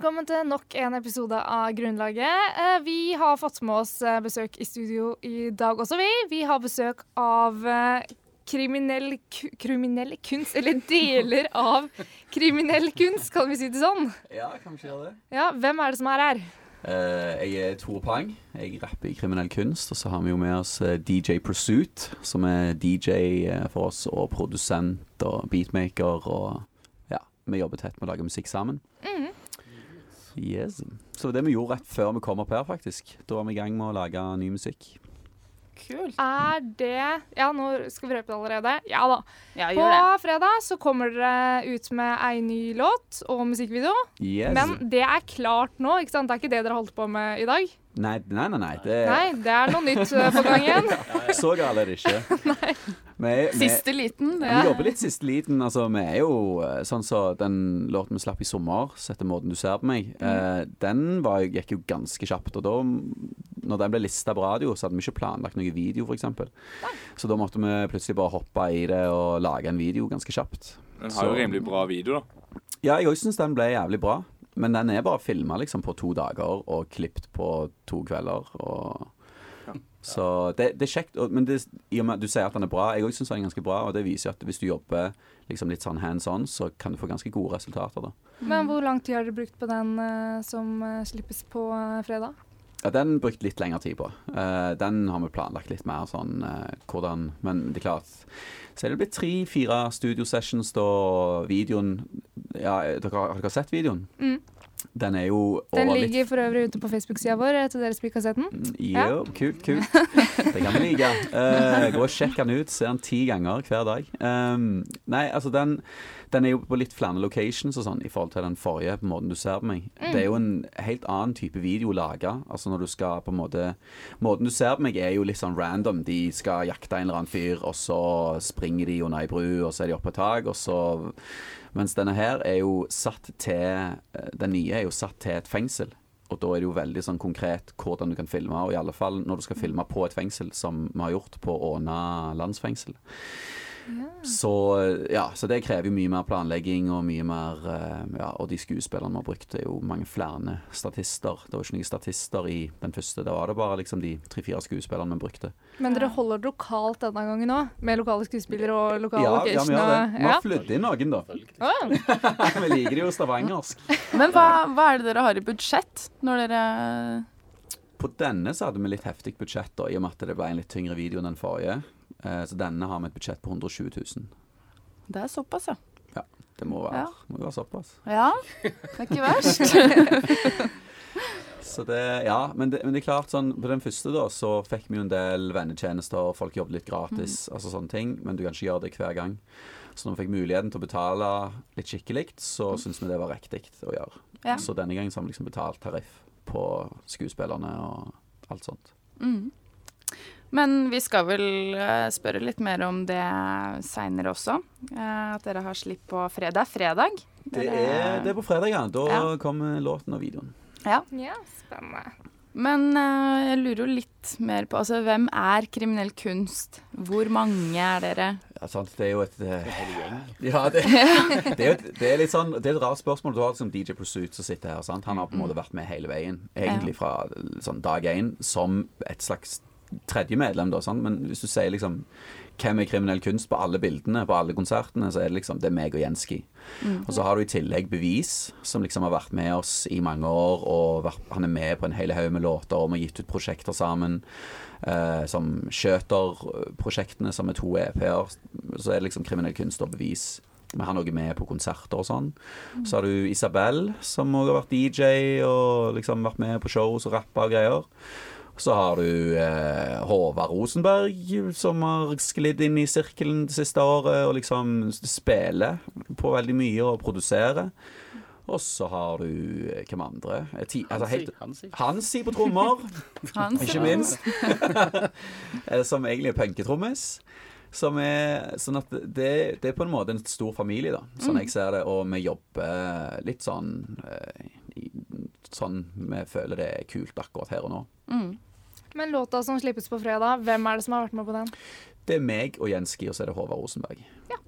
Velkommen til nok en episode av Grunnlaget. Eh, Vi har fått med oss eh, besøk i studio i dag også, vi. Vi har besøk av eh, kriminell, kriminell kunst, eller deler av kriminell kunst, kan vi si det sånn. Ja, kan vi si det? Ja, Hvem er det som er her? Jeg er Tore Pang. Jeg rapper i kriminell kunst. Og så har vi jo med oss DJ Pursuit, som er DJ for oss, og produsent og beatmaker. Og ja, vi jobber tett med å lage musikk sammen. Yes. Så det vi gjorde rett før vi kom opp her, faktisk. Da var vi i gang med å lage ny musikk. Kult. Er det Ja, nå skal vi røpe det allerede. Ja da. Ja, På fredag så kommer dere ut med ei ny låt og musikkvideo. Yes. Men det er klart nå, ikke sant? Det er ikke det dere holdt på med i dag? Nei, nei, nei. nei. Det, Nei, det er noe nytt eh, på gang igjen. Så galt er det ikke. nei. Vi, vi, Siste liten. Ja. Vi jobber litt siste liten. Altså, vi er jo sånn som så Den låten vi slapp i sommer, 'Sette måten du ser på meg', eh, den var, gikk jo ganske kjapt. Og da, når den ble lista på radio, så hadde vi ikke planlagt noe video, f.eks. Så da måtte vi plutselig bare hoppe i det og lage en video ganske kjapt. Den har jo rimelig bra video, da. Ja, jeg òg syns den ble jævlig bra. Men den er bare filma liksom, på to dager og klippet på to kvelder. Og så det, det er kjekt. Og, men det, i og med at du sier at den er bra, jeg òg syns den er ganske bra. Og det viser at hvis du jobber liksom litt sånn hands on, så kan du få ganske gode resultater. da. Men hvor lang tid har dere brukt på den eh, som eh, slippes på eh, fredag? Ja, Den brukte litt lengre tid på. Uh, den har vi planlagt litt mer sånn uh, hvordan Men det er klart Så er det blitt tre-fire studiosessions da videoen Ja, dere, har dere sett videoen? Mm. Den er jo Den over litt ligger for øvrig ute på Facebook-sida vår etter til dere spiller kassetten. Jo, kult, kult. Det kan vi like. Uh, gå og sjekk den ut. Se den ti ganger hver dag. Um, nei, altså den, den er jo på litt flere locations og sånn i forhold til den forrige, på måten du ser på meg. Det er jo en helt annen type video laga. Altså når du skal på en måte Måten du ser på meg er jo litt sånn random. De skal jakte en eller annen fyr, og så springer de under ei bru, og så er de oppe på tak, og så Mens denne her er jo satt til eh, Den nye er jo satt til et fengsel. Og da er det jo veldig sånn konkret hvordan du kan filme, og i alle fall når du skal filme på et fengsel, som vi har gjort på Åna landsfengsel. Så ja, så det krever jo mye mer planlegging og mye mer eh, Ja, og de skuespillerne vi har brukt, er jo mange flere statister. Det var ikke noen statister i den første, da var det bare liksom de tre-fire skuespillerne vi brukte. Men dere holder det lokalt denne gangen òg? Med lokale skuespillere og lokale Ja, ja, vi gjør det. Vi har flyttet inn noen, da. Vi liker det jo stavangersk. Men hva, hva er det dere har i budsjett når dere På denne så hadde vi litt heftig budsjett, da, i og med at det ble en litt tyngre video enn den forrige. Eh, så denne har vi et budsjett på 120 000. Det er såpass, ja. Ja, Det må være, Ja. må være såpass. Ja, det er ikke verst. Så det, ja, men det, men det er klart sånn På den første da så fikk vi jo en del vennetjenester, og folk jobbet litt gratis, altså sånne ting. Men du kan ikke gjøre det hver gang. Så når vi fikk muligheten til å betale litt skikkelig, så syntes vi det var riktig å gjøre. Ja. Så denne gangen så har vi liksom betalt tariff på skuespillerne og alt sånt. Mm. Men vi skal vel eh, spørre litt mer om det seinere også. Eh, at dere har slipp på fredag. Fredag? Det er, det er på fredag, ja. Da Ja. kommer låten og videoen. Ja. ja, spennende. Men eh, jeg lurer jo litt mer på altså, hvem er kriminell kunst? Hvor mange er dere? Ja, sant. Det er jo et Ja, det, det, er et, det er litt sånn Det er et rart spørsmål. Du har liksom DJ Pursuit som sitter her. Sant? Han har på en måte vært med hele veien, egentlig fra sånn dag én, som et slags tredje medlem, da. sånn. Men hvis du sier liksom hvem er kriminell kunst på alle bildene, på alle konsertene, så er det liksom det er meg og Jenski. Og så har du i tillegg Bevis, som liksom har vært med oss i mange år, og vært, han er med på en hel haug med låter, og vi har gitt ut prosjekter sammen. Eh, som Skjøter-prosjektene, som er to EP-er. Så er det liksom kriminell kunst og bevis. Vi har noe med på konserter og sånn. Så har du Isabel, som òg har vært DJ og liksom vært med på shows og rappa og greier. Så har du eh, Håvard Rosenberg, som har sklidd inn i sirkelen det siste året og liksom spiller på veldig mye og produserer. Og så har du eh, hvem andre? Eh, Ti, altså, helt, Hansi. Hansi på trommer. Ikke minst. Eh, som egentlig er punketrommis. Som er sånn at det, det er på en måte en stor familie, da, sånn jeg ser det. Og vi jobber litt sånn Sånn vi føler det er kult akkurat her og nå. Mm. Men låta som slippes på fredag, hvem er det som har vært med på den? Det er meg og Jenski, og så er det Håvard Rosenberg. Ja.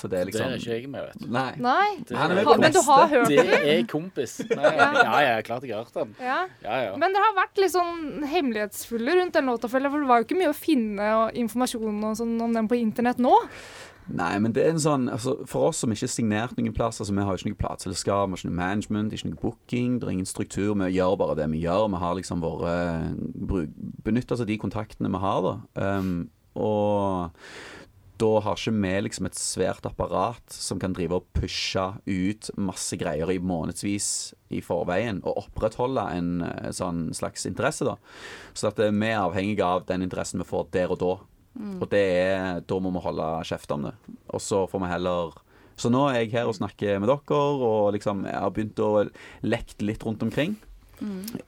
Så det er Det liksom er ikke jeg med, vet du. Nei. Nei. Det, er Ha, men du har hørt det Det er kompis. Nei, ja, ja, klart jeg har hørt den. Ja. Ja, ja. Men dere har vært litt sånn hemmelighetsfulle rundt den låta, for det var jo ikke mye å finne og informasjon og sånn om den på internett nå. Nei, men det er en sånn altså, For oss som ikke er signert noen plass altså, Vi har ikke noe plateselskap, ikke noe management, ikke noe booking. Det er ingen struktur. Vi gjør bare det vi gjør. Vi har liksom våre bruk, Benytter oss av de kontaktene vi har, da. Um, og da har ikke vi liksom et svært apparat som kan drive og pushe ut masse greier i månedsvis i forveien, og opprettholde en eh, sånn slags interesse, da. Så at eh, vi er avhengige av den interessen vi får der og da. Og det er, da må vi holde kjeft om det. Og så får vi heller Så nå er jeg her og snakker med dere, og liksom jeg har begynt å lekt litt rundt omkring.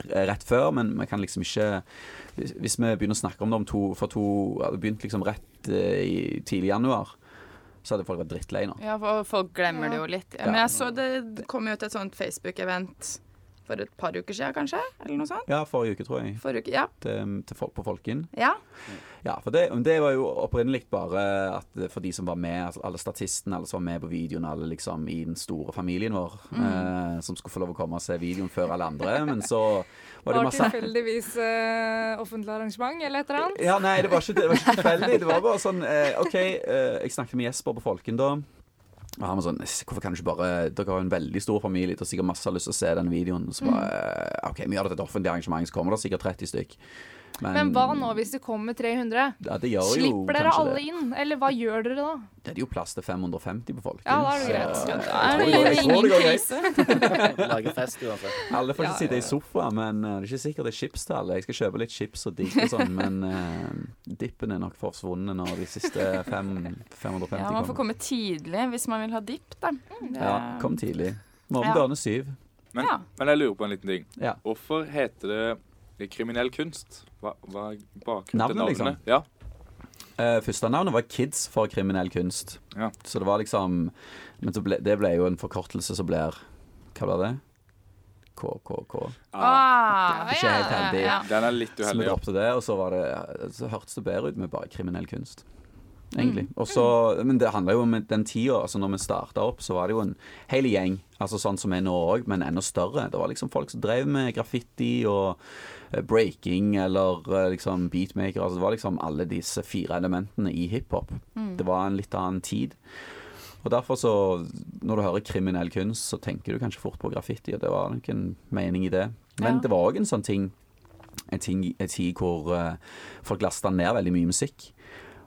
Rett før, men vi kan liksom ikke Hvis vi begynner å snakke om det om to For to hadde begynt liksom rett eh, i tidlig januar, så hadde folk vært drittlei nå. Ja, for folk glemmer det jo litt. Ja. Men jeg så det det kom jo til et sånt Facebook-event for et par uker siden, kanskje? Eller noe sånt? Ja, forrige uke, tror jeg. Forrige uke, ja. Til, til folk på Folken. Ja. Ja, for det, det var jo opprinnelig bare at for de som var med, altså alle statistene, alle som var med på videoen, alle liksom i den store familien vår, eh, som skulle få lov å komme og se videoen før alle andre. Men så var det masse Var tilfeldigvis eh, offentlig arrangement eller et eller annet. Ja, nei, det var ikke, det var ikke tilfeldig. Det var bare sånn eh, OK, eh, jeg snakket med Jesper på Folken da. Og han var sånn Hvorfor kan du ikke bare Dere har jo en veldig stor familie, dere har sikkert masse lyst til å se den videoen. Så bare OK, vi gjør det til et offentlig arrangement, så kommer det sikkert 30 stykk. Men hva nå hvis det kommer 300? Ja, det gjør jo Slipper dere alle det. inn? Eller hva gjør dere da? Det er jo plass til 550 på folk. Ja, da er det greit. Ja, er tror det går- jeg tror ingen det går greit. krise. Lage fest uansett. Alle får ikke Ja, sitte ja, i sofa, men eh, det er ikke sikkert det er chips til alle. Jeg skal kjøpe litt chips og digg og sånn, men uh, dippen er nok forsvunnet når de siste fem, 550 Ja, man får komme tidlig hvis man vil ha dipp, da. Mm, Ja, kom tidlig. Morgen Ja. dørene syv. Men, Ja. men jeg lurer på en liten ting. Ja. Hvorfor heter det kriminell kunst? Hva, hva er bakgrunnen til Navnet, liksom? Ja. Uh, første navnet var Kids for kriminell kunst. Ja. Så det var liksom Men så ble, det ble jo en forkortelse som blir Hva blir det? KKK. Ah, Ikke helt heldig. Ja. Den er litt Så vi uheldig. Droppet det, og så, var det, så hørtes det bedre ut med bare kriminell kunst. Egentlig. Mm. Og men det handler jo om den tida, altså når vi starta opp, så var det jo en hel gjeng. Altså sånn som er nå òg, men enda større. Det var liksom folk som drev med graffiti og eh, breaking eller eh, liksom beatmaker. Altså det var liksom alle disse fire elementene i hiphop. Mm. Det var en litt annen tid. Og derfor så, når du hører kriminell kunst, så tenker du kanskje fort på graffiti, og det var nok en mening i det. Men Ja. det var òg en sånn ting en, ting, en tid hvor eh, folk lasta ned veldig mye musikk.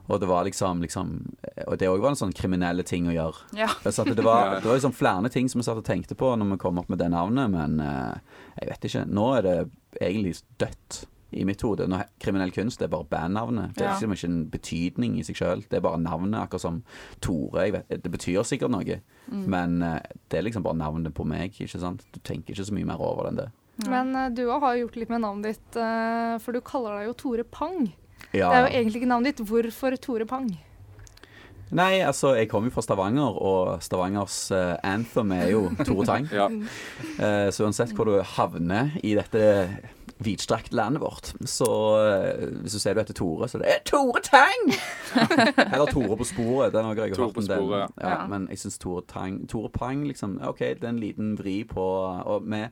Og det var liksom, liksom Og det òg var en sånn kriminelle ting å gjøre. Ja. Så at det, var, det var liksom flere ting som vi satt og tenkte på når vi kom opp med det navnet, men eh, jeg vet ikke. Nå er det egentlig dødt i mitt hode. Kriminell kunst det er bare bandnavnet. Det er liksom ikke en betydning i seg sjøl. Det er bare navnet, akkurat som Tore. Jeg vet, det betyr sikkert noe, men eh, det er liksom bare navnet på meg. ikke sant? Du tenker ikke så mye mer over det enn det. Men eh, du òg har gjort litt med navnet ditt, eh, for du kaller deg jo Tore Pang. Ja. Det er jo egentlig ikke navnet ditt. Hvorfor Tore Pang? Nei, altså, jeg kommer jo fra Stavanger, og Stavangers uh, anthem er jo Tore Tang. Ja. uh, så uansett hvor du havner i dette vidstrakte landet vårt, så uh, hvis du sier du heter Tore, så er det «Eh, Tore Tang! Eller Tore på sporet. Den har jeg Tore hørt på om den. sporet, Ja, ja. Men jeg syns Tore Tang Tore Pang, liksom OK, det er en liten vri på Og vi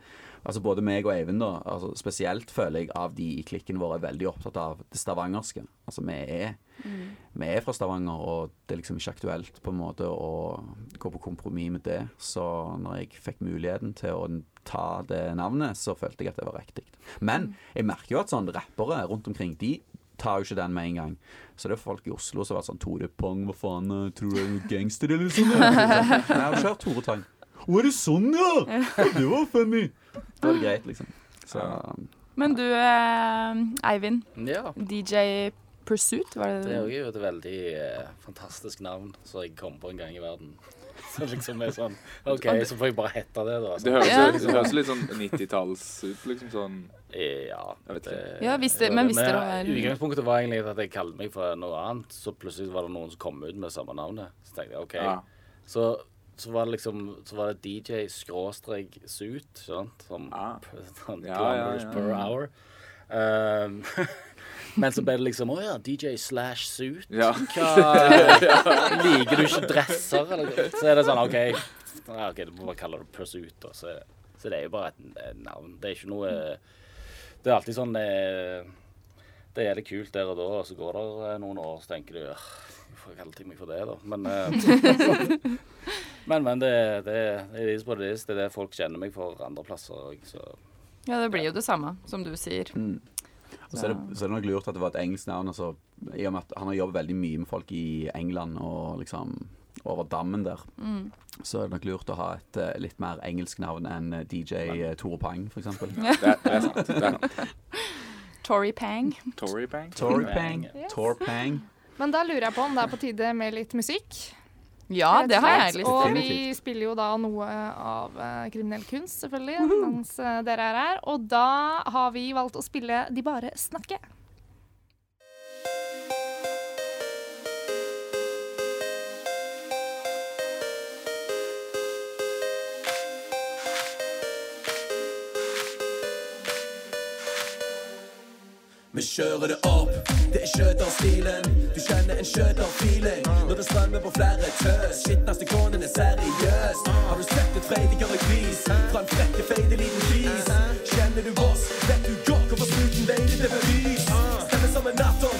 Altså Både meg og Eivind, da, altså spesielt føler jeg av de i klikken vår er veldig opptatt av det stavangerske. Altså vi er, vi er fra Stavanger, og det er liksom ikke aktuelt på en måte å gå på kompromiss med det. Så når jeg fikk muligheten til å ta det navnet, så følte jeg at det var riktig. Men jeg merker jo at sånn rappere rundt omkring, de tar jo ikke den med en gang. Så det er folk i Oslo som har vært sånn Tore Pong, hva faen, eh, tror du er gangster eller sånn? sånt? jeg har kjørt Tore Tang. Er det sånn, ja? Det var funny. Det var greit, liksom. Så Men du, eh, Eivind. Ja. DJ Pursuit, var det Det Det er jo et veldig eh, fantastisk navn som jeg kom på en gang i verden. Så liksom er sånn OK, så får jeg bare hete det, da. Det høres, Ja. det høres litt sånn 90-talls ut, liksom sånn Eh, Ja. Ikke. Ja, visste, det- men visste du Men har- Utgangspunktet var egentlig at jeg kalte meg for noe annet, så plutselig var det noen som kom ut med samme navnet. Så tenkte jeg OK. Ja. Så, så var det liksom Så var det DJ skråstrek suit, sant? Som Ah. sånn Ja, ja, ja. per hour. Um, Men så ble det liksom Å ja, DJ slash suit. Ja. Hva Liker du ikke dresser, eller? Så er det sånn OK, ja, ok, du må bare kalle det pursuit, da. Så, så det er jo bare et, navn. Det er ikke noe Det er alltid sånn eh, Det er litt kult der og da, og så går det noen år, så tenker du «Åh, Hvorfor kalte jeg meg for det, da? Men eh, Men, men det, det, det er det det er. Det folk kjenner meg for andre plasser så Ja, det blir jo det samme, som du sier. Mm. Og så er, det, så er det nok lurt at det var et engelsk navn. Altså, I og med at han har jobbet veldig mye med folk i England og liksom over dammen der. Mm. Så er det nok lurt å ha et eh, litt mer engelsk navn enn eh, DJ uh, Tore Pang, f.eks. Det, det er sant. Det er sant. Tory Pang. Tory Pang. Tore Pang. Yes. Tor Pang. Men da lurer jeg på om det er på tide med litt musikk. Ja, det har jeg lyst til. Og vi spiller jo da noe av eh, kriminell kunst, selvfølgelig, mens eh, dere er her. Og da har vi valgt å spille De bare snakke. Vi kjører det opp, det er skjøterstilen. Du kjenner en skjøterfeeling når det strømmer på flere tøs. Skitneste kånen er seriøs. Har du sett et freidigere gris fra en frekke, feide liten gris? Kjenner du oss, vet du godt hvorfor snuten veier til bevis. Stemmer som en nattorgas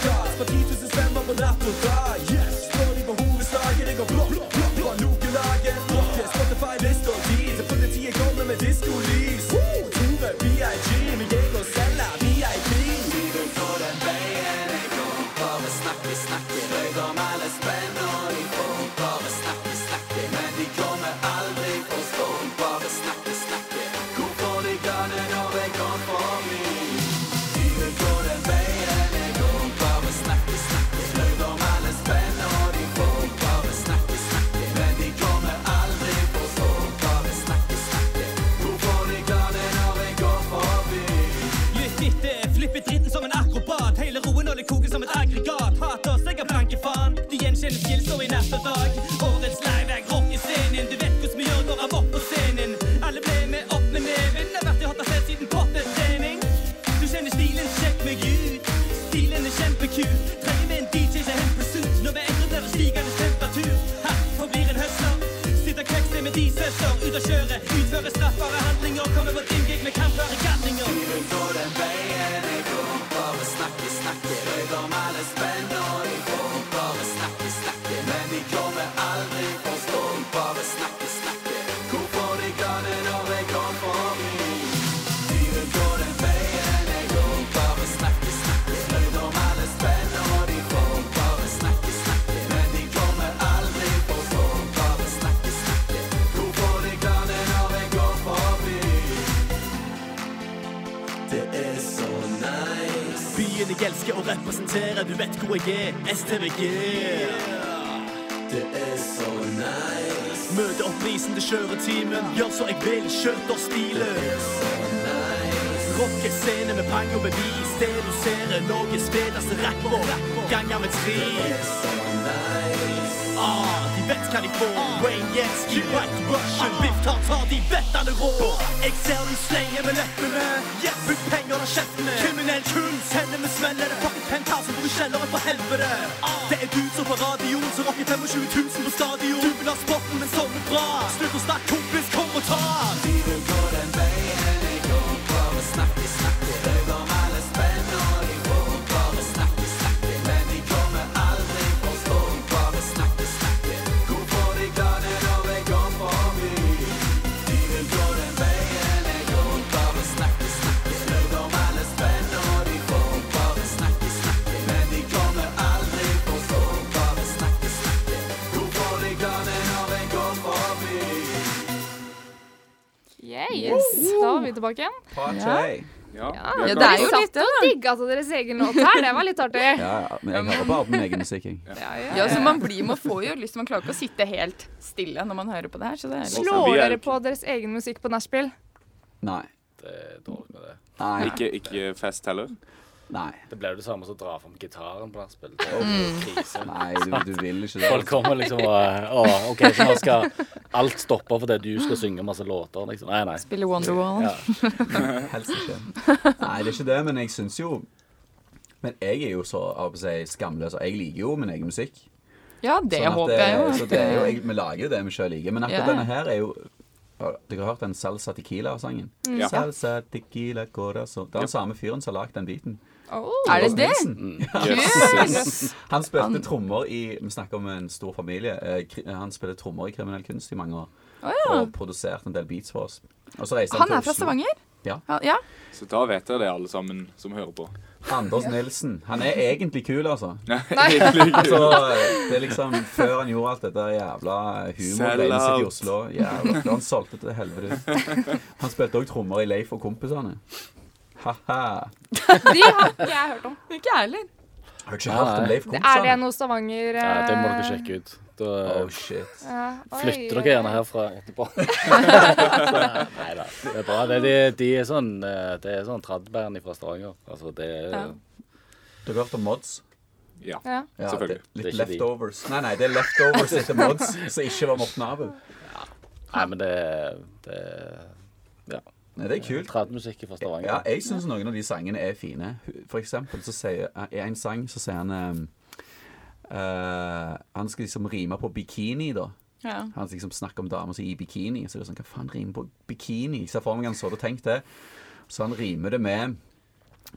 De gjenkjenner er. STVG. Det er så nice. Møte opp prisen til kjøretimen. Gjør så jeg vil, skjøter stilen. Rocke scene med pang og bevis. Det du ser er Norges feteste rapper. Ganger med tre. Ah, de vet hva de får. Wayne Jetski, White Russian, Biff Tartar, de vet han er rå. Jeg ser de slenger med leppene. Yes, Bruk penger av kjeftene. Kriminell kunst, hender med smell. Er det fucking penthouse bor i kjelleren for helvete? Det er du som på radioen som rocker 25 000 på stadion. Du vil ha spotten, men sånn er bra. Slutt å snakke, kompis, kom og ta. Tilbake igjen. Party. Ja, Ja, Ja, det er jo litt det, og da. digga til deres egen låt her. Det var litt artig. Ja, ja, men jeg hører bare på min egen musikk. Ja, ja. Ja, så man, blir, man får jo lyst Man klarer ikke å sitte helt stille når man hører på det her. Så det er Slår er- dere på deres egen musikk på nachspiel? Nei. det er dårlig med det. Nei. Ikke, ikke fest heller. Nei. Det ble jo det samme som å dra fram gitaren på nachspiel. Det Mm. Nei, du, du vil ikke det. Folk kommer liksom og Å, OK, så nå skal alt stoppe fordi du skal synge masse låter, liksom. Nei, nei. Spille Wonderwall. Ja. Helst ikke. Nei, det er ikke det, men jeg syns jo Men jeg er jo så av si skamløs. og Jeg liker jo min egen musikk. Ja, det Sånn håper håper jeg jo. Så det er jo, jeg, vi lager jo det vi sjøl liker. Men akkurat yeah. denne her er jo Dere har hørt den Salsa Tequila-sangen? Ja. Salsa Tequila Corazon. Det er den samme fyren som har lagd den beaten. Oh. Er det det? Yes. Han spilte trommer i Vi snakker om en stor familie. Eh, Han spilte trommer i kriminell kunst i mange år. Oh, ja. Og produserte en del beats for oss. Og så reiste Han er fra Stavanger? Ja. ja. Så da vet dere det, alle sammen som hører på. Anders Nilsen. Han er egentlig kul, altså. Nei, egentlig kul. Altså, det er liksom Før han gjorde alt dette jævla humorgreiene i Oslo Jævla, han solgte til helvete. Han spilte òg trommer i Leif og kompisene. Ha-ha. De har ikke jeg hørt om. Ikke jeg heller. Har ikke hørt om. Leif Er det noe Stavanger Ja, det må dere eh, sjekke ut. Da eh, Oh shit. ja, oi, flytter dere gjerne herfra etterpå. Nei da. Det er bra. Det, de, de er sånn eh, Det er sånn tradband fra Stavanger. Altså, det er Ja. Dere har hørt om Mods? Ja. Ja. Ja, Selvfølgelig. det- Litt Det er de. leftovers. Nei, nei, det er leftovers etter Mods som ikke var Morten Abel. Nei, men det, det Ja. Nei, det er kult. Tradmusikk fra Stavanger. Ja, jeg syns noen av de sangene er fine. For eksempel så sier I en sang så sier han eh, Han skal liksom rime på bikini, da. Ja. Han liksom snakker om damer som er i bikini. Så er det sånn, hva faen rimer på bikini? Jeg ser for meg han så det og tenkte det. Så han rimer det med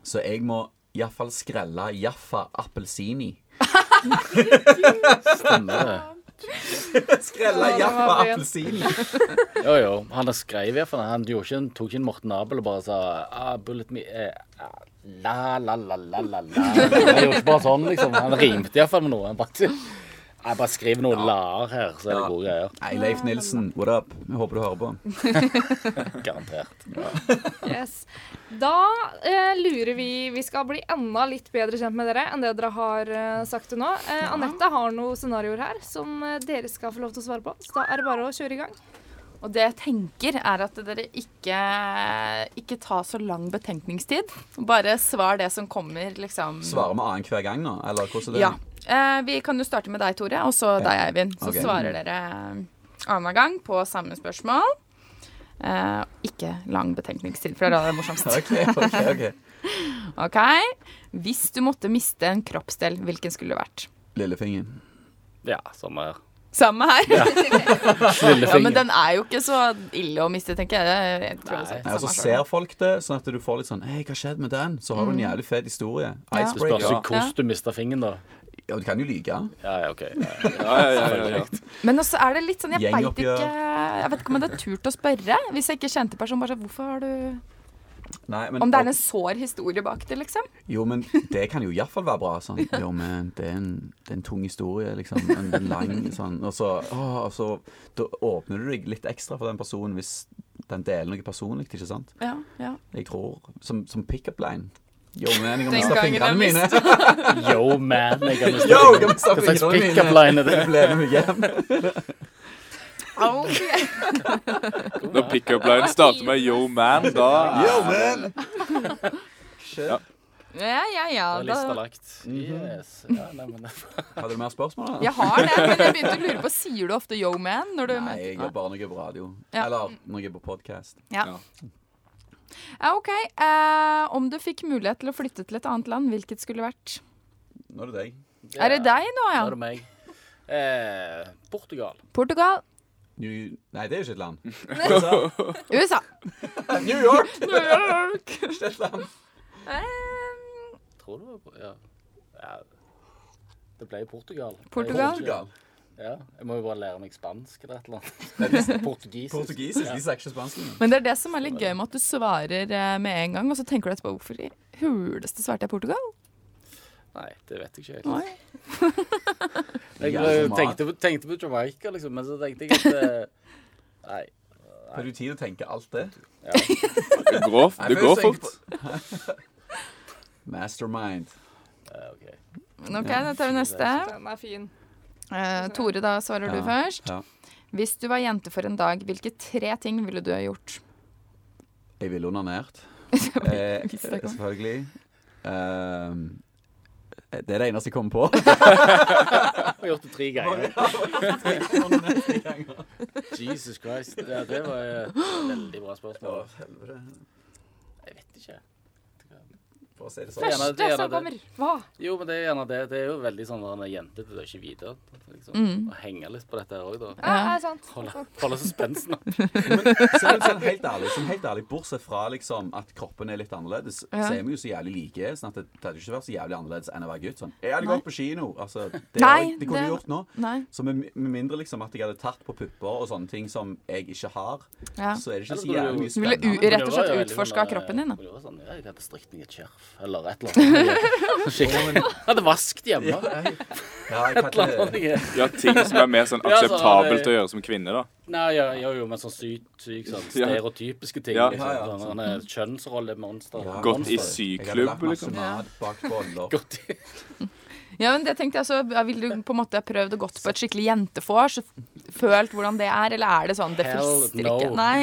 Så jeg må iallfall skrelle Jaffa appelsini. Stemmer det. Skrelle Ja, Jaffa det var Jo, jo. Han har skrevet i hvert fall. Han ikke, tok ikke en Morten Abel og bare sa ah, bullet me, eh, ah, La, la, la, la, la, la. Han gjorde ikke bare sånn, liksom. Han rimte iallfall med noe. Han bare, jeg bare skriver noen la-er her, så er det Ja. gode greier. Nei, Leif Nilsen, what up? Jeg håper du hører på. Garantert. Yes. Da eh, lurer vi Vi skal bli enda litt bedre kjent med dere enn det dere har eh, sagt til nå. Eh, Anette har noen scenarioer her som eh, dere skal få lov til å svare på. Så da er det bare å kjøre i gang. Og det jeg tenker, er at dere ikke, ikke tar så lang betenkningstid. Bare svar det som kommer, liksom. Svarer vi annenhver gang nå, eller hvordan er det? Ja. Eh, vi kan jo starte med deg, Tore, og så deg, Eivind. Så okay. svarer dere annenhver gang på samme spørsmål. Eh, ikke lang betenkningstid, for det er det morsomst. OK, OK. ok. Hvis du måtte miste en kroppsdel, hvilken skulle det vært? Lillefingeren. Ja, samme her. Samme her. Ja. men den er jo ikke så ille å miste, tenker jeg. jeg tror Nei, og så ser folk det, sånn at du får litt sånn Hei, hva skjedde med den? Så har du en jævlig fet historie. Icebreaker. Ja. Det spørs Ja. hvordan du mister fingeren, da. Ja, du kan jo lyge. Ja, ja, OK. Ja, Ja, ja, ja, ja, ja. Men også er det litt sånn, jeg veit ikke Jeg vet ikke om jeg hadde turt å spørre hvis jeg ikke kjente personen. Bare sånn, hvorfor har du Nei, men, Om det er en sår historie bak det, liksom. Jo, men det kan jo iallfall være bra. Sånn. Jo, men det er, en, det er en tung historie, liksom. En lang sånn Og så, å, og så Da åpner du deg litt ekstra for den personen hvis den deler noe personlig, ikke sant? Ja, ja. Jeg tror Som, som pickup line. Yo, man, jeg har Den mista fingrene mine. Yo, man. Jeg har mista fingrene mista Hva slags mine. pickup line er det? Ble med meg okay. Når pickup-line starter med 'yo man', da Yo, man! Ja. Ja, ja, ja. Da er lista lagt. Yes. Ja, nei, men Hadde du mer spørsmål? da? jeg har det, men jeg begynte å lure på Sier du ofte 'yo man' når du Nei, jeg gjør bare noe på radio. Ja. Eller når jeg er på podkast. Ja. Ja. Ja, OK. Eh, om du fikk mulighet til å flytte til et annet land, hvilket skulle vært? Nå er det deg. Er det deg nå, ja? Nå er det meg. Eh, Portugal. Portugal? New... Nei, det er jo ikke et land. USA? USA. New York! New York. Ikke et land. Eh, Tror du på Ja. ja. Det ble Portugal. Portugal? Portugal. Ja. Jeg må jo bare lære meg spansk eller et eller annet. Portugisisk. Portugisisk. De snakker ikke spansk. Men det er det som er litt gøy med at du svarer eh, med en gang, og så tenker du etterpå hvorfor i huleste svarte jeg Portugal? Nei, det vet jeg ikke helt. Nei. Jeg Jævlig eh, tenkte, på- tenkte på Jamaica, liksom, men så tenkte jeg at eh, Nei. Har du tid til å tenke alt det? Ja. Det går, det går fort. Mastermind. Uh, OK. Men OK, da tar vi neste. Den er fin. Eh, Tore, da svarer du først. ja. Hvis du var jente for en dag, hvilke tre ting ville du ha gjort? Jeg ville onanert. Eh, selvfølgelig. Ehm, det er det eneste jeg kommer på. Jeg har gjort det tre ganger. Jesus Christ. Ja, det var et veldig bra spørsmål. Jeg vet ikke. For å si det Det sånn. Første det som kommer. Hva? Jo, men det er gjerne det. Det er jo veldig sånn at han er jente Du å ikke vite. Liksom, Mm. Å henge litt på dette her òg, da. Ja, er sant. Holde, holde suspensen oppe. Så er sånn helt ærlig, sånn helt ærlig Bortsett fra liksom at kroppen er litt annerledes, Ja. så er vi jo så jævlig like. Sånn at det, det hadde ikke vært så jævlig annerledes enn å være gutt. Sånn. Jeg hadde gått på kino. Altså, det, Nei, jeg- det kunne jeg gjort nå. Nei. Så med, med mindre liksom at jeg hadde tatt på pupper og sånne ting som jeg ikke har, Ja. så er det ikke så jævlig mye spennende. Du ville rett og slett utforska sånn, kroppen din, da. Sånn, ja, jeg hadde strikt meg et skjerf, eller et eller annet. Skikkelig. Hadde vasket hjemme. Et eller annet. Ja, ting som er mer sånn akseptabelt å gjøre som kvinne, da. Nei, jeg gjør jo, mer sånn sykt, sykt sånn stereotypiske ting. Ja. Liksom. Ja, ja. Sånn, han er kjønnsrollemonster. Gått i syklubb, liksom. Gått i Ja, men det tenkte jeg så Ville du på en måte prøvd å gått på et skikkelig jentefors? Følt hvordan det er, eller er det sånn Det frister no. ikke. Nei.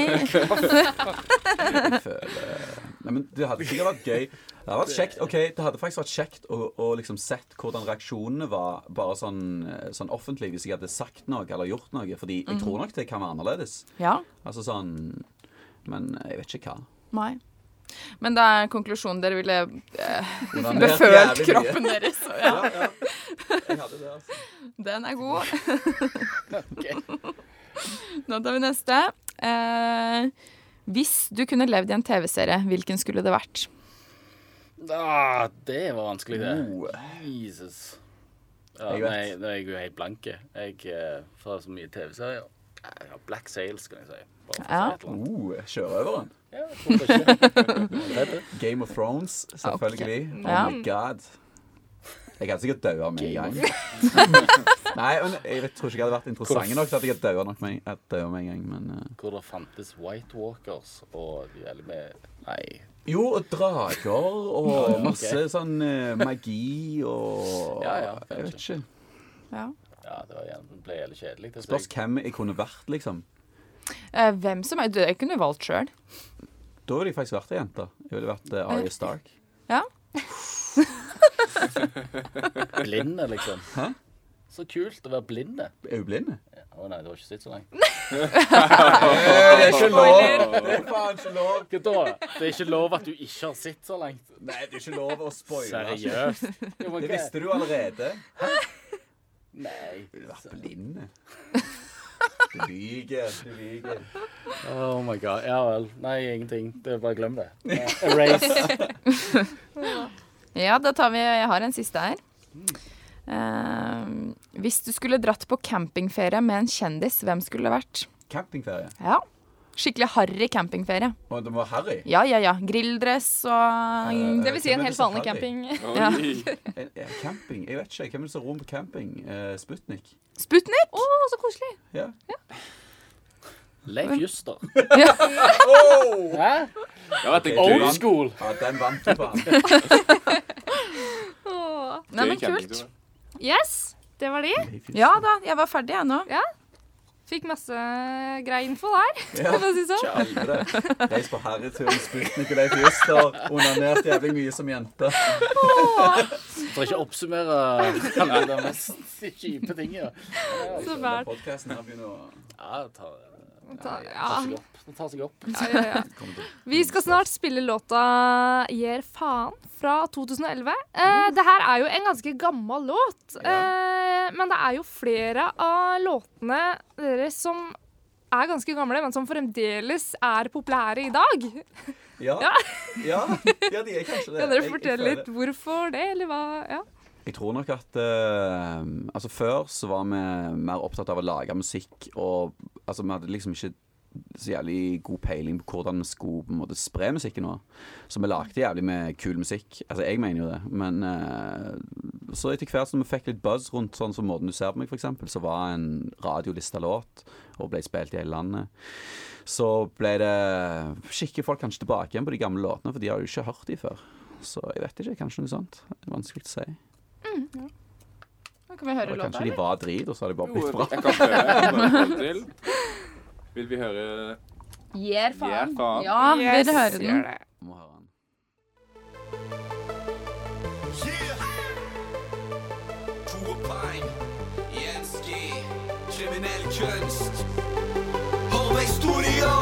Nei, men det hadde sikkert vært gøy. Det hadde vært kjekt, ok, det hadde faktisk vært kjekt å, å liksom sett hvordan reaksjonene var bare sånn, sånn offentlig hvis jeg hadde sagt noe eller gjort noe. Fordi jeg tror nok det kan være annerledes. Ja. Altså sånn Men jeg vet ikke hva. Nei. Men det er konklusjonen dere ville eh, befølt kroppen deres. så Ja, Ja, ja. Jeg hadde det, altså. den er god. Nå tar vi neste. Eh, hvis du kunne levd i en TV-serie, hvilken skulle det vært? Ah, Det var vanskelig, det. Oh. Jesus. Ja, Jeg nei, nå er jeg jo helt blanke. Jeg eh, får så mye TV-serier. Ja, Black Sails, kan jeg si. Ja. si. Oh, Sjørøveren. Ja? Game of Thrones, selvfølgelig. Okay. Oh Ja. my god. Jeg hadde sikkert daua med en gang. Nei, men jeg vet, tror ikke jeg hadde vært interessant nok til at jeg hadde daua nok med, med en gang, men uh. Hvor det fantes White Walkers og de med Nei. Jo, og drager og Ja, masse sånn uh, magi og Ja, ja, Jeg vet ikke. Ja. Ja, det var gjerne, ble jævlig kjedelig. Spørs hvem jeg kunne vært, liksom. Eh, hvem som er Du jeg kunne valgt sjøl. Da ville jeg faktisk vært ei jente. Jeg ville vært uh, Arya Stark. Ja. Blinde, liksom. Hæ? Så kult å være blinde. Er hun blind? Å nei, du har ikke sett så lenge. Det er ikke lov! Det er faen ikke lov. Hva da? Det er ikke lov at du ikke har sett så langt. Nei, det er ikke lov å spoile. Seriøst. Det visste du allerede. Nei. Du har vært blind. Du lyver. Du lyver. Oh my god. Ja vel. Nei, ingenting. Det er Bare glem det. Erase. Ja, da tar vi Jeg har en siste her. Eh, hvis du skulle dratt på campingferie med en kjendis, hvem skulle det vært? Campingferie. Ja. Skikkelig harry campingferie. Og det var Harry. Ja, ja, ja. Grilldress og Det vil si en helt vanlig camping. Ja. Camping? Jeg vet ikke. Hvem er det som rom på camping? Uh, Sputnik? Sputnik! Å, så koselig. Ja. Leif Juster. Ja. Hæ? Det har vært en Old school. ja, den vant du på. Åh. Nei, men kult. Yes, det var de. Ja da, jeg var ferdig, jeg nå. Fikk masse grei info der. Ja. for å si sånn. Reis på harryturen, Sputnik og Leif og Onanert jævlig mye som jente. For ikke å oppsummere alle de mest kjipe tingene. Så fælt. Podkasten her begynner å Ja, det tar, Ta- Ja. Seg tar seg opp. Ja, ja, ja. Vi skal snart spille låta 'Gjer faen' fra 2011. Eh, det her er jo en ganske gammel låt, eh, men det er jo flere av låtene deres som er ganske gamle, men som fremdeles er populære i dag. Ja. Ja. De er kanskje det. Kan dere Jeg- jeg fortelle litt hvorfor det, eller hva? Ja. Jeg tror nok at uh, Altså Før så var vi mer opptatt av å lage musikk, og altså vi hadde liksom ikke så jævlig god peiling på hvordan vi skulle på en måte spre musikken vår. Så vi lagde jævlig med kul musikk. Altså jeg mener jo det. Men uh, så etter hvert som vi fikk litt buzz rundt sånn som måten du ser på meg, f.eks., så var en radiolista låt og ble spilt i hele landet. Så ble det Kikker folk kanskje tilbake igjen på de gamle låtene, for de har jo ikke hørt de før. Så jeg vet ikke. Kanskje noe sånt. Det er vanskelig å si. Nå kan vi høre Eller låta, kanskje de var drit, og så har de bare blitt bra. jeg kan høre, Jeg kan høre til. Vil vi høre Gir faen. faen. Ja, yes. vil høre den. Må høre den. Kriminell kunst. Hold meg historia!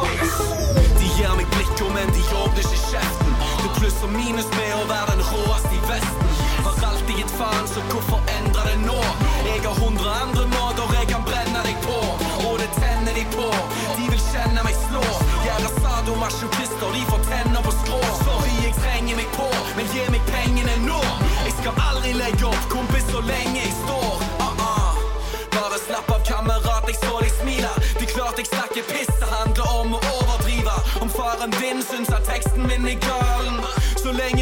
gir meg blikket, men de åpner ikke kjeften. Det er minus med å være den råeste i Vesten. Har alltid gitt faen, så hvorfor endre det nå? Jeg har hundre andre måter masochister, de får tenner på skrå. Sorry, jeg trenger meg på, men gi meg pengene nå. Jeg skal aldri legge opp, kompis, så lenge jeg står. Uh -uh. Bare slapp av, kamerat, jeg så deg smile. Det er klart jeg snakker piss, det handler om å overdrive. Om faren din syns at teksten min er galen. Så lenge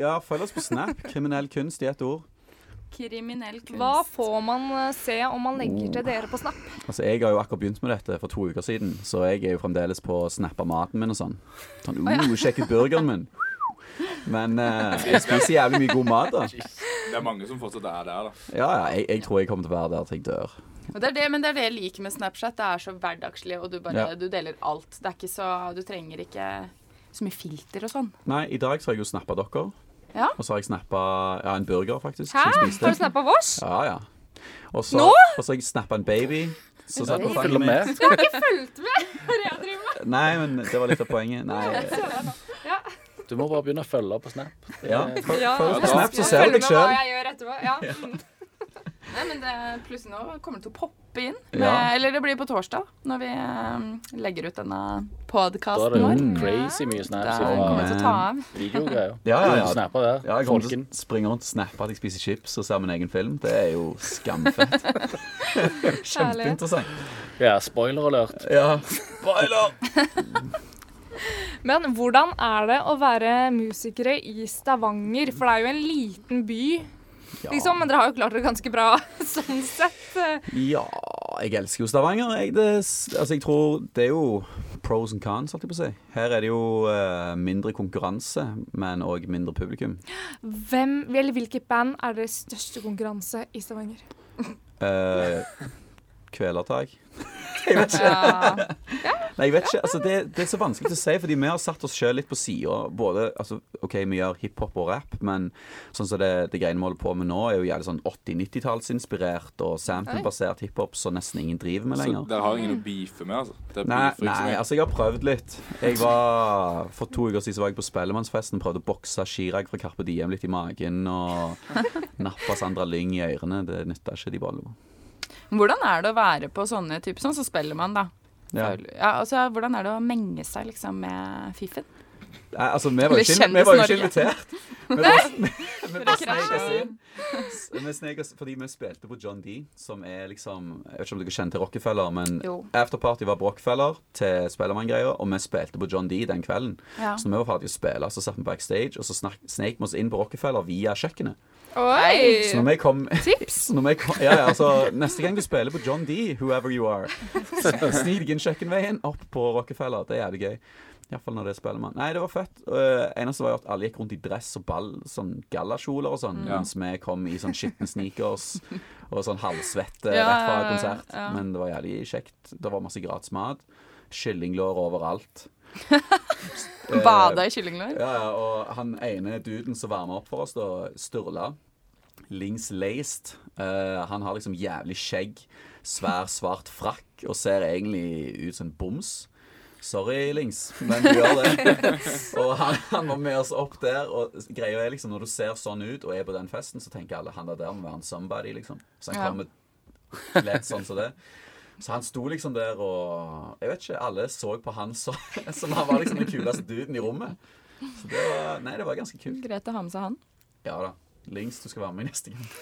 Ja, følg oss på Snap. Kriminell kunst i ett ord. Kriminell kunst. Hva får man eh, se om man legger til dere på Snap? Altså, Jeg har jo akkurat begynt med dette for to uker siden, så jeg er jo fremdeles på å snappe maten min og sånn. Sånn, uh, Sjekk ut burgeren min. Men uh, jeg spiser jævlig mye god mat, da. Det er mange som fortsatt er der, da. Ja, ja, jeg, jeg tror jeg kommer til å være der til jeg dør. Det er det, men det er det jeg liker med Snapchat. Det er så hverdagslig, og du bare Ja. du deler alt. Det er ikke så Du trenger ikke så mye filter og sånn. Nei, i dag så har jeg jo snappa dere. Ja. Og så har jeg snappa ja, en burger, faktisk. Hæ? som. Har du snappa oss? Ja, ja. Og så, Nå? og så har jeg snappa en baby. Så satt på fanget med. mitt. Du har ikke fulgt med hva jeg driver med. Nei, men det var litt av poenget. Nei, Du må bare begynne å følge på Snap. ja, følg Ja, følg på Snap, så ser du deg sjøl. Ja. Nei, men det, plutselig nå kommer det til å poppe inn. Ja. Eller det blir på torsdag, når vi um, legger ut denne Da er det vår. crazy mye Da snaps kommer vi til å ta av. videogreier. Ja, ja, ja. Snapper. Ja, jeg kommer til å springe rundt og snappe at jeg spiser chips og ser min egen film. Det er jo skamfett. Kjempeinteressant. Ja, spoiler alert. Ja. Spoiler! Men hvordan er det å være musikere i Stavanger? For det er jo en liten by, liksom. Men dere har jo klart det ganske bra sånn sett. Ja, jeg elsker jo Stavanger. Jeg, det, altså, jeg tror det er jo pros and cons, holdt jeg på å si. Her er det jo uh, mindre konkurranse, men òg mindre publikum. Hvem, eller hvilket band er deres største konkurranse i Stavanger? Eh, kvelertak. jeg vet ikke. Ja. Nei, jeg vet ikke. Altså, det, det er så vanskelig å si, fordi vi har satt oss sjøl litt på sida. Både altså, OK, vi gjør hiphop og rap, men sånn som det, det greiene vi holder på med nå, er jo jævlig sånn 80-90-tallsinspirert og samplebasert hiphop som nesten ingen driver med Så lenger. dere har ingen å beefe med, altså? Det er Nei, så nei, altså jeg har prøvd litt. Jeg var, For to uker siden så var jeg på Spellemannsfesten og prøvde å bokse Chirag fra Carpe Diem litt i magen og nappa Sandra Lyng i ørene. Det nytta ikke, de bare lo. Hvordan er det å være på sånne typer sånn, så spiller man, da. Ja. Ja, altså, hvordan er det å menge seg liksom med fiffen? Nei, altså, vi var jo ikke, invitert. Vi bare, vi, vi bare snek oss inn. Vi snek oss, fordi vi spilte på John D, som er liksom Jeg vet ikke om dere kjenner til Rockefeller, men Jo. afterparty var på Rockefeller til Spellemann-greier, og vi spilte på John D den kvelden. Ja. Så når vi var ferdige å spille, så satt vi backstage, og så snek vi oss inn på Rockefeller via kjøkkenet. Oi! Så når vi kom Tips! når vi kom, ja, ja, altså, Neste gang du spiller på John D, whoever you are, snik deg inn kjøkkenveien opp på Rockefeller. Det er jævlig gøy. Iallfall når det spiller man. Nei, det var fett. Uh, eneste var jo at alle gikk rundt i dress og ball, sånn gallakjoler og sånn, mens vi kom i sånn skitne sneakers og sånn halvsvette Ja, rett fra konsert. ja. Men det var jævlig kjekt. Det var masse gratis mat. Kyllinglår overalt. Bada i kyllinglår. ja, ja, og han ene duden som varma opp for oss, da, Sturla Lings Laced, uh, han har liksom jævlig skjegg, svær, svart frakk og ser egentlig ut som en boms. Sorry, Lings, men du gjør det. og han, han var med oss opp der, og greia er liksom når du ser sånn ut og er på den festen, så tenker alle han der der må være en somebody, liksom. Så han Ja. kommer lett sånn som det. Så han sto liksom der og Jeg vet ikke, alle så på han så, som han var liksom den kuleste duden i rommet. Så det var Nei, det var ganske kult. Greit å ha med seg han. Ja da. Lings, du skal være med neste gang.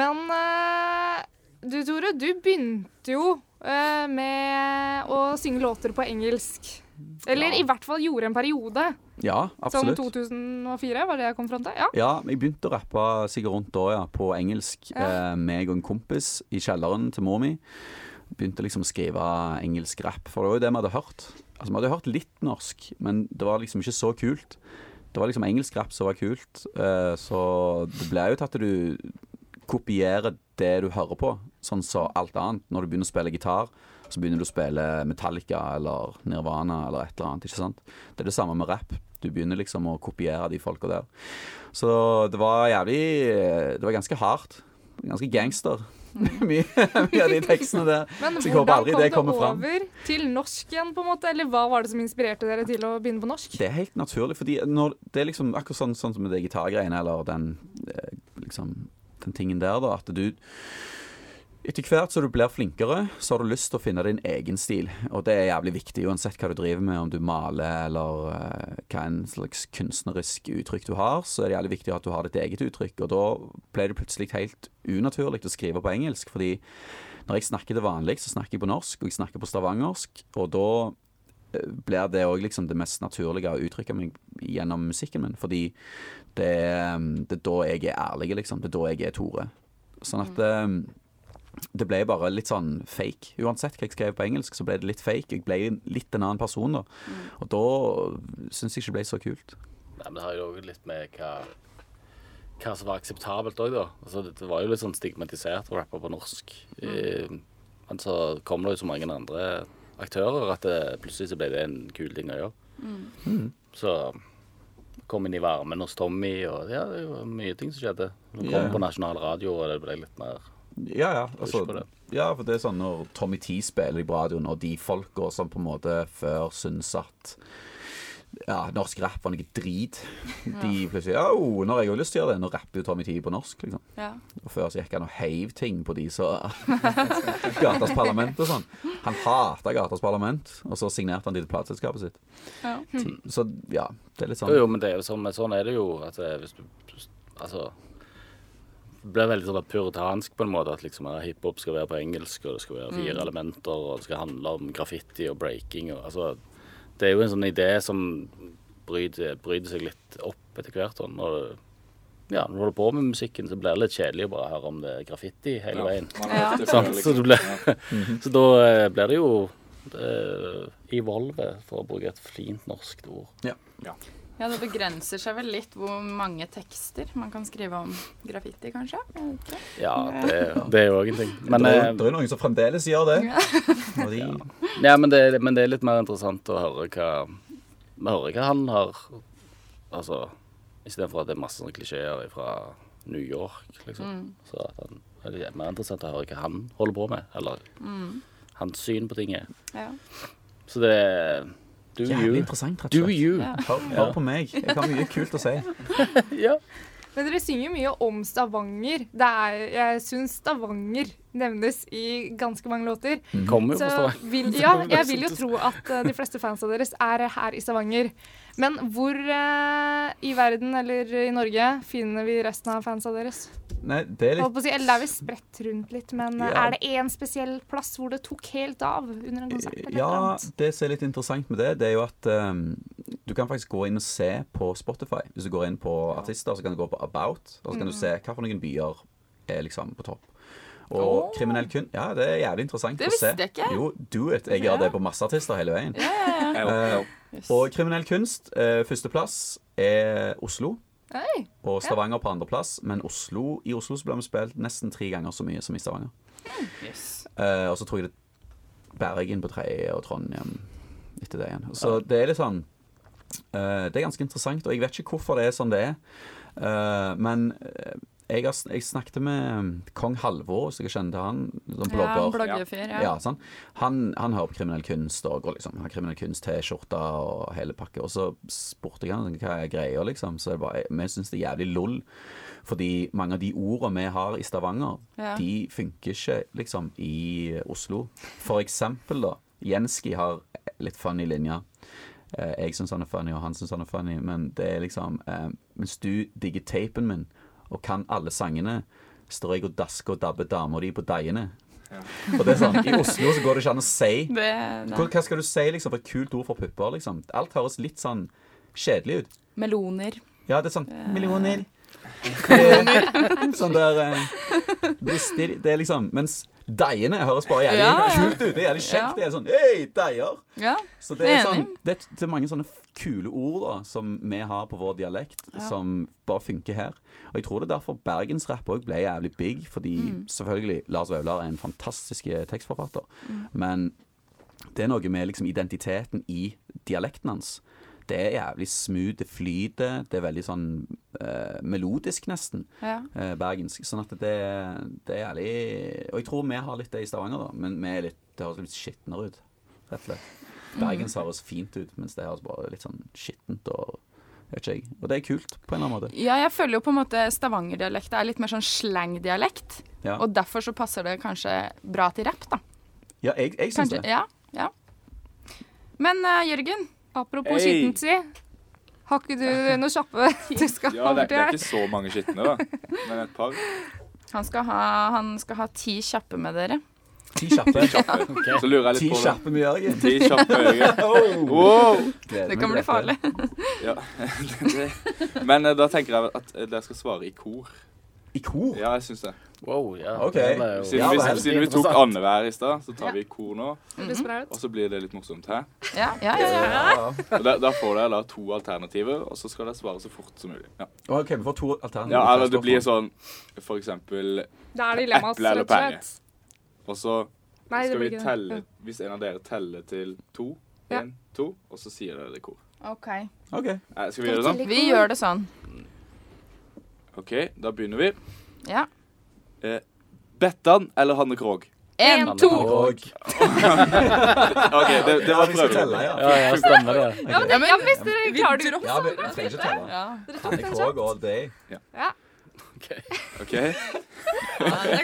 Men uh, du, Tore, du begynte jo med å synge låter på engelsk. Eller Ja. i hvert fall gjorde en periode. Ja, absolutt. Som absolutt. 2004, var det jeg kom fram til? Ja. Ja, jeg begynte å rappe sikkert rundt da, ja, på engelsk. Ja. Eh, meg og en kompis i kjelleren til mor mi. Begynte liksom å skrive engelsk rapp, for det var jo det vi hadde hørt. Altså, Vi hadde hørt litt norsk, men det var liksom ikke så kult. Det var liksom engelsk rapp som var kult, eh, så det ble jo til at du kopierer det du hører på, sånn som alt annet. Når du begynner å spille gitar, så begynner du å spille Metallica eller Nirvana eller et eller annet. ikke sant? Det er det samme med rapp. Du begynner liksom å kopiere de folka der. Så det var jævlig Det var ganske hardt. Ganske gangster. mye, mye av de tekstene der. Men Så jeg håper hvordan aldri kom det det kommer fram. over til norsk igjen, på en måte? Eller hva var det som inspirerte dere til å begynne på norsk? Det er helt naturlig, fordi når, det er liksom akkurat sånn, sånn som med det gitargreiene, eller den eh, liksom den tingen der, da, at du etter hvert som du blir flinkere, så har du lyst til å finne din egen stil. Og det er jævlig viktig, uansett hva du driver med, om du maler eller uh, hva en slags kunstnerisk uttrykk du har, så er det jævlig viktig at du har ditt eget uttrykk. Og da ble det plutselig helt unaturlig å skrive på engelsk, fordi når jeg snakker til vanlig, så snakker jeg på norsk, og jeg snakker på stavangersk, og da blir det òg liksom det mest naturlige å uttrykke meg gjennom musikken min. Fordi det er, det er da jeg er ærlig, liksom. Det er da jeg er Tore. Sånn at mm. det ble bare litt sånn fake. Uansett hva jeg skrev på engelsk, så ble det litt fake. Jeg ble litt en annen person da. Og da syns jeg ikke det ble så kult. Nei, men det har jo òg litt med hva, hva som var akseptabelt òg, da. Altså, det, det var jo litt sånn stigmatisert å rappe på norsk. Eh, men så kom det jo så mange andre aktører at det, plutselig så ble det en kul ting å gjøre. Så kom inn i varmen hos Tommy, og ja, det var mye ting som skjedde. Vi kom Ja. på nasjonal radio, og det ble litt mer Ja, ja. Altså, ja, for det er sånn når Tommy T spiller i radioen, og de folka som på en måte før syns at ja, norsk rap var noe drit. De plutselig Ja, oh, når har jeg jo lyst til å gjøre det. Nå rapper jo Tommy Tee på norsk, liksom. Ja. Og før så gikk han og heiv ting på de som Gatas Parlament og sånn. Han hata Gatas Parlament, og så signerte han de til plateselskapet sitt. Ja. Så ja, det er litt sånn jo, men det er jo sånn, men sånn er det jo. At eh, hvis du Altså Det blir veldig sånn puritansk på en måte. At liksom eh, hiphop skal være på engelsk, og det skal være fire elementer, og det skal handle om graffiti og breaking. Og, altså, det er jo en sånn idé som bryter, bryter seg litt opp etter hvert. Sånn, når, ja, når du holder på med musikken, så blir det litt kjedelig å bare høre om det er graffiti hele veien. Ja. hørt det Sant? før, Så, liksom. det ble, så da eh, blir det jo det, evolve, for å bruke et fint norsk ord. ja, det begrenser seg vel litt hvor mange tekster man kan skrive om graffiti, kanskje? Okay. Ja, det, det er jo òg en ting. Men, det, eh, er, det er noen som fremdeles gjør det. Ja, ja, men, det, men det er litt mer interessant å høre hva høre hva han har Altså istedenfor at det er masse sånne klisjeer fra New York, liksom. Så at han, det er mer interessant å høre hva han holder på med, eller hans syn på ting er. Ja. Så det er Do jævlig you. interessant, rett og slett. you. Ja. Hør, hør på meg. Jeg har mye kult å si. Ja. Men dere synger mye om Stavanger. Det er, jeg syns Stavanger nevnes i ganske mange låter. Kommer jo Så vil, ja, jeg vil jo tro at eh, de fleste fansa deres er her i Stavanger. Men hvor eh, i verden eller i Norge finner vi resten av fansa deres? Nei, det er litt si, eller det er vi spredt rundt litt, men eh, Ja. er det én spesiell plass hvor det tok helt av under en konsert? Eller Ja, eller det som er litt interessant med det, det er jo at um, du kan faktisk gå inn og se på Spotify. Hvis du går inn på artister, så kan du gå på About, og så kan du se hva for noen byer er liksom på topp. Og oh. kriminell kun Ja, det er jævlig interessant Det å se. Det visste jeg ikke. Jo, do it. Jeg Ja. gjør det på masse artister hele veien. Yeah. uh, Yes. Og kriminell kunst, uh, førsteplass er Oslo. Hey. Og Stavanger på andreplass. Men Oslo, i Oslo så ble vi spilt nesten tre ganger så mye som i Stavanger. Yes. Uh, og så tror jeg det Bergen på tredje og Trondheim etter det igjen. Så det er litt sånn uh, Det er ganske interessant, og jeg vet ikke hvorfor det er sånn det er. Uh, men eh, jeg, har, jeg snakket med kong Halvor, hvis jeg kjente han, blogger. Ja, blogger. bloggerfyr, ja. Ja, sånn. han, han hører på kriminell kunst og går liksom, har kriminell kunst T-skjorte og hele pakke. Og så spurte jeg han hva er greia, liksom. Så bare, vi syns det er jævlig lol. Fordi mange av de ordene vi har i Stavanger, Ja. de funker ikke liksom i Oslo. For eksempel, da. Jenski har litt funny linjer. Eh, jeg syns han er funny, og han syns han er funny, men det er liksom eh, Mens du digger tapen min og kan alle sangene, står jeg og dasker og dabber dama di på deiene. Og det er sånn, I Oslo så går det ikke an å si Det, hva, hva skal du si liksom, for et kult ord for pupper? liksom? Alt høres litt sånn kjedelig ut. Meloner. Ja, det er sånn Millioner. Sånn der eh, bryster Det er liksom Mens deiene høres bare jævlig Ja. kult ut. Det er jævlig kjekt. Ja. Det er sånn Hei, deier! Ja. Så det er, sånn, det, er- mange sånne kule ord da som vi har på vår dialekt, Ja. som bare funker her. Og jeg tror det er derfor bergensrapp òg ble jævlig big, fordi Mm. selvfølgelig Lars Vaular er en fantastisk tekstforfatter, mm. men det er noe med liksom identiteten i dialekten hans. Det er jævlig smooth, det flyter, det er veldig sånn eh, melodisk nesten, ja. eh, bergensk. Sånn at det, det er jævlig Og jeg tror vi har litt det i Stavanger, da, men vi er litt, det høres litt skitnere ut, rett og slett. Bergens høres fint ut, mens det høres bare litt sånn skittent og. Og det er kult, på en eller annen måte. ja, jeg føler jo på en måte Stavanger-dialekt er litt mer sånn slangdialekt. Ja, Og derfor så passer det kanskje bra til rapp, da. ja jeg, jeg syns det. ja, ja. Men uh, Jørgen, Apropos Hey. skittent, si. Har ikke du noe kjappe du skal ja, borti her? det er ikke så mange skitne, da. Men et par. han skal ha, han skal ha ti kjappe med dere. Ti kjappe. Så lurer jeg litt på det. kjappe med Jørgen. Ti kjappe med Oh. Wow! Det kan bli farlig. Ja. Men eh, da tenker jeg at dere skal svare i kor. I kor? Ja, jeg syns det. Wow, ja. Ok. jo- Siden, Ja, vi, vel. siden vi tok annenhver i stad, så tar vi i kor nå. Mm ut. Og så blir det litt morsomt her. Ja, ja, ja. ja. Ja. Da, da får dere da to alternativer, og så skal dere svare så fort som mulig. Ja, OK, vi får to alternativer. ja eller det blir sånn for eksempel er Eple eller rett og så Nei, skal vi telle Hvis en av dere teller til to, Ja. én, to, og så sier dere det i kor. OK. OK. Eh, Skal vi gjøre det sånn? Vi gjør det sånn. OK, da begynner vi. Ja. Eh, Bettan eller Hanne Krogh? Én, to. OK, det, det var prøven. ja. Ja, ja, stemmer det. Ja, men, Ja, men- ja, hvis dere klarer det Ja, vi, vi trenger ikke telle. Hanne Krogh all day. OK. Det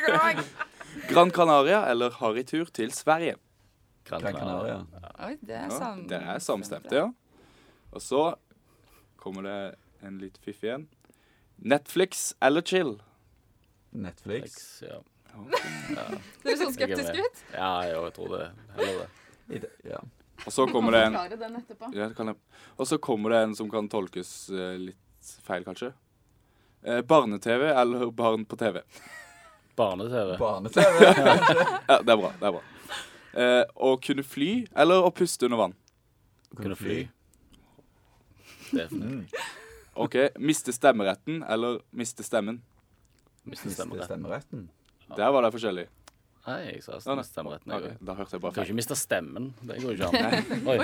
går bra. Gran Canaria eller harrytur til Sverige? Gran Canaria. Canaria. Oi, det er Ja, det er samstemte, ja. Og så kommer det en litt fiff igjen. Netflix eller chill? Netflix. X, Ja. Dere du er skeptiske med. ut. Ja, jo, jeg tror det. Heller det. I det- Ja. Og så kommer det en ja, det kan jeg. Og så kommer det en som kan tolkes eh, litt feil, kanskje. Eh, Barne-TV eller barn på TV? Barne-TV. Barne-TV. Ja, det er bra. det er bra. Eh, å kunne fly eller å puste under vann? Kunne fly. Definitivt. OK. Miste stemmeretten eller miste stemmen? Miste Miste stemmerett. stemmeretten. Der var det forskjellig. Nei, jeg sa nei. stemmeretten. Ok, Jeg da hørte jeg bare kan ikke miste stemmen. Det går jo ikke an. Oi.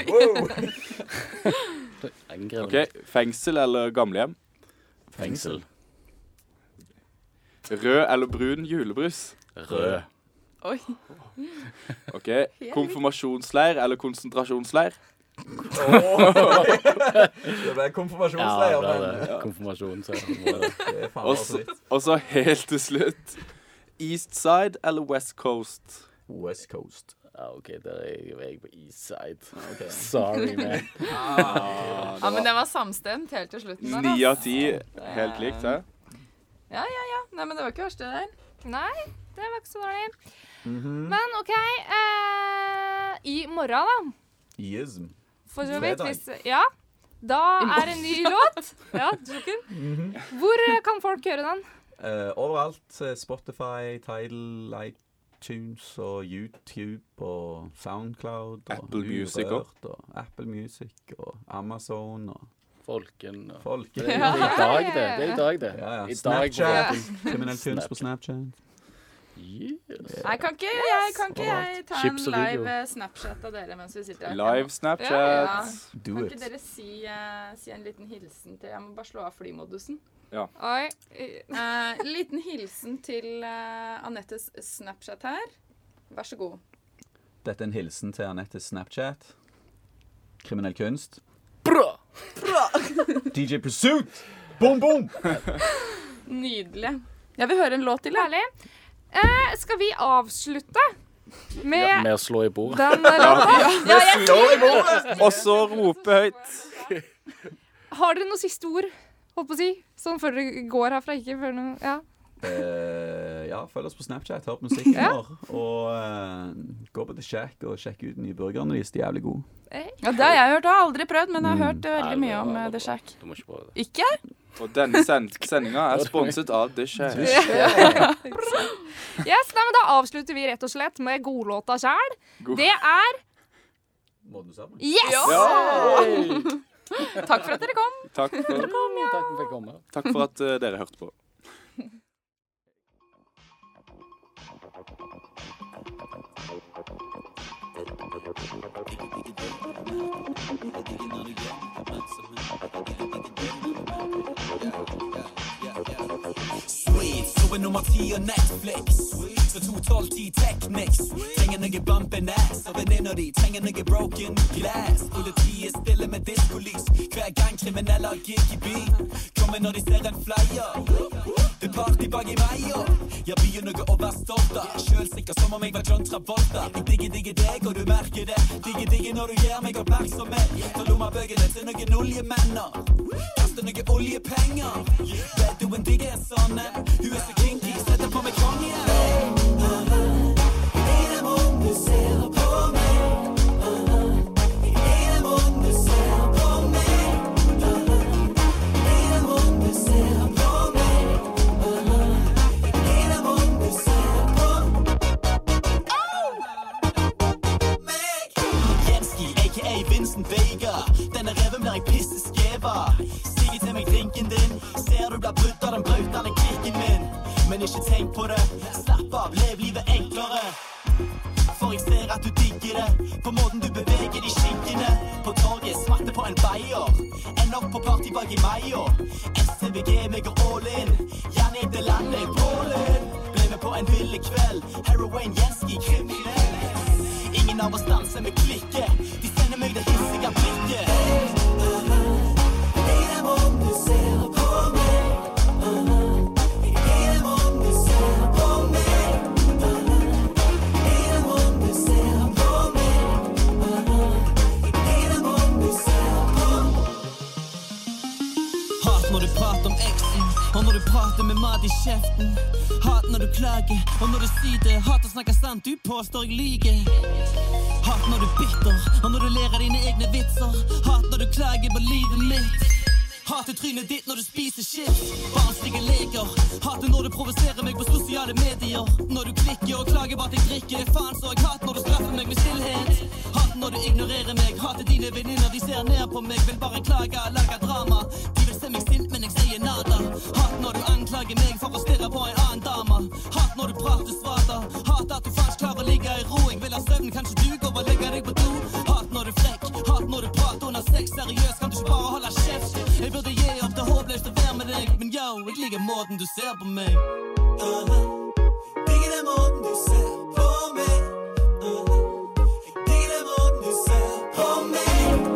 OK. Fengsel eller gamlehjem? Fengsel. Rød eller brun julebrus? Rød. Oi. OK. Konfirmasjonsleir eller konsentrasjonsleir? Det ble Ja, konfirmasjonsleier, det men det. ja, Konfirmasjon, så det. er faen Og så helt til slutt East Side eller West Coast? West Coast. Ja, OK, der er jeg, jeg på east side. Okay. Sorry, man. Ah, Ja, men det var samstemt helt til slutten. Ni av ti helt likt, hæ? Ja, ja, ja. Nei, men det var ikke verst, det der. Nei, det var ikke så dårlig. Mhm. Men OK. Eh, I morgen, da. Ism. For så vidt. Hvis, ja. Da er det en ny låt. Ja, joken. Hvor eh, kan folk høre den? Uh, overalt. eh, Spotify, Tidal, iTunes og YouTube og Soundcloud. Og Apple Music Urørt og Apple Music og Amazon og Folken og folk. Det er i dag, det. Det er i dag, det. Ja, ja. I dag Snapchat. Kriminell kunst på Snapchat. Yes. Nei, kan ikke jeg, kan ikke jeg ta en live eh, Snapchat av dere mens vi sitter her? Live Snapchat. ja. Do Kan ikke dere si, uh, si en liten hilsen til Jeg må bare slå av flymodusen. Oi. eh, Eh, liten hilsen til uh, Anettes Snapchat her. Vær så god. Dette er en hilsen til Anettes Snapchat. Kriminell kunst. Bra! DJ Pursuit! Boom, boom! Nydelig. Jeg vil høre en låt til. Herlig. Eh, skal vi avslutte med Ja, med å slå i bordet. den eh, låta? Ja, i bordet, Og så rope høyt. Har dere noen siste ord? Holdt på å si. Sånn før dere går herfra. Ikke før noe Ja. Uh, ja, følg oss på Snapchat, hør på musikken Ja. vår. Og uh, gå på The Shack og sjekk ut de nye burgerne deres. De er jævlig gode. Hey. Ja, Det har jeg hørt. Jeg har aldri prøvd, men jeg har Mm. hørt veldig Nei, mye om The Shack. Du må ikke prøve det. Ikke? Og denne send sendinga er sponset av The Share. Yes, nei, men Da avslutter vi rett og slett med godlåta sjæl. Det er Yes! Ja! Yes! Takk for at dere kom. Takk for, dere kom, at Takk for, komme. takk for at uh, dere hørte på. Sweet, så er nummer ti og Netflix. Så 212 Technics. Trenger noe bumpin' ass, og venninna di trenger noe broken glass. Politiet stiller med diskolys hver gang kriminelle har gig i byen. Kommer når de ser en flyer. Det er party bak i og jeg begynner noe å være stolt av. Sjølsikker som om jeg var John Travolta. Jeg digger, digger deg, og du merker det. Digger, digger når du gir meg oppmerksomhet. Ta lommebøkene til noen oljemenner. Kaster noe oljepenger. Bedouin digger en sånn. Hun er så kinky, setter på meg kongen. Jenski, drinken din. Ser du blir brutt av den brautende klikken min. Men ikke tenk på det. Slapp av, lev livet enklere. For jeg ser at du digger det. På måten du beveger de skinkene. På torget smatter på en bayer. Ender opp på party bak i Mayo. SVG, meg og all in. Gjerne etter landet, Polen. Ble med på en ville kveld. Heroin, Jenski, kriminell. Ingen av oss danser med klikke. De sender meg det når du prater om eksen, og når du prater med mat i kjeften. Hat når du klager, og når du syter. Hat å snakke sant, du påstår jeg lyver. Hat når du er bitter, og når du ler av dine egne vitser. Hat når du klager på livet mitt. Hater trynet ditt når du spiser shit. Barnslige leker. Hater når du provoserer meg på sosiale medier. Når du klikker og klager på at jeg drikker. Faen så jeg hater når du straffer meg med stillhet. Hater når du ignorerer meg. Hater dine venninner, de ser ned på meg. Vil bare klage, lage drama. De jeg er sint, men jeg sier nada. Hat når du anklager meg for å stirre på en annen dame. Hat når du prater svada. Hat at du faktisk klarer å ligge i ro. Jeg vil ha søvn, kanskje du går og legger deg på do. Hat når du flekk, hat når du prater under sex. Seriøst, kan du ikke bare holde kjeft? Jeg burde gi opp det håpløst å være med deg, men yo, jeg liker måten du ser på meg. Uh -huh. Digger den måten du ser på meg. Uh -huh. Digger den måten du ser på meg.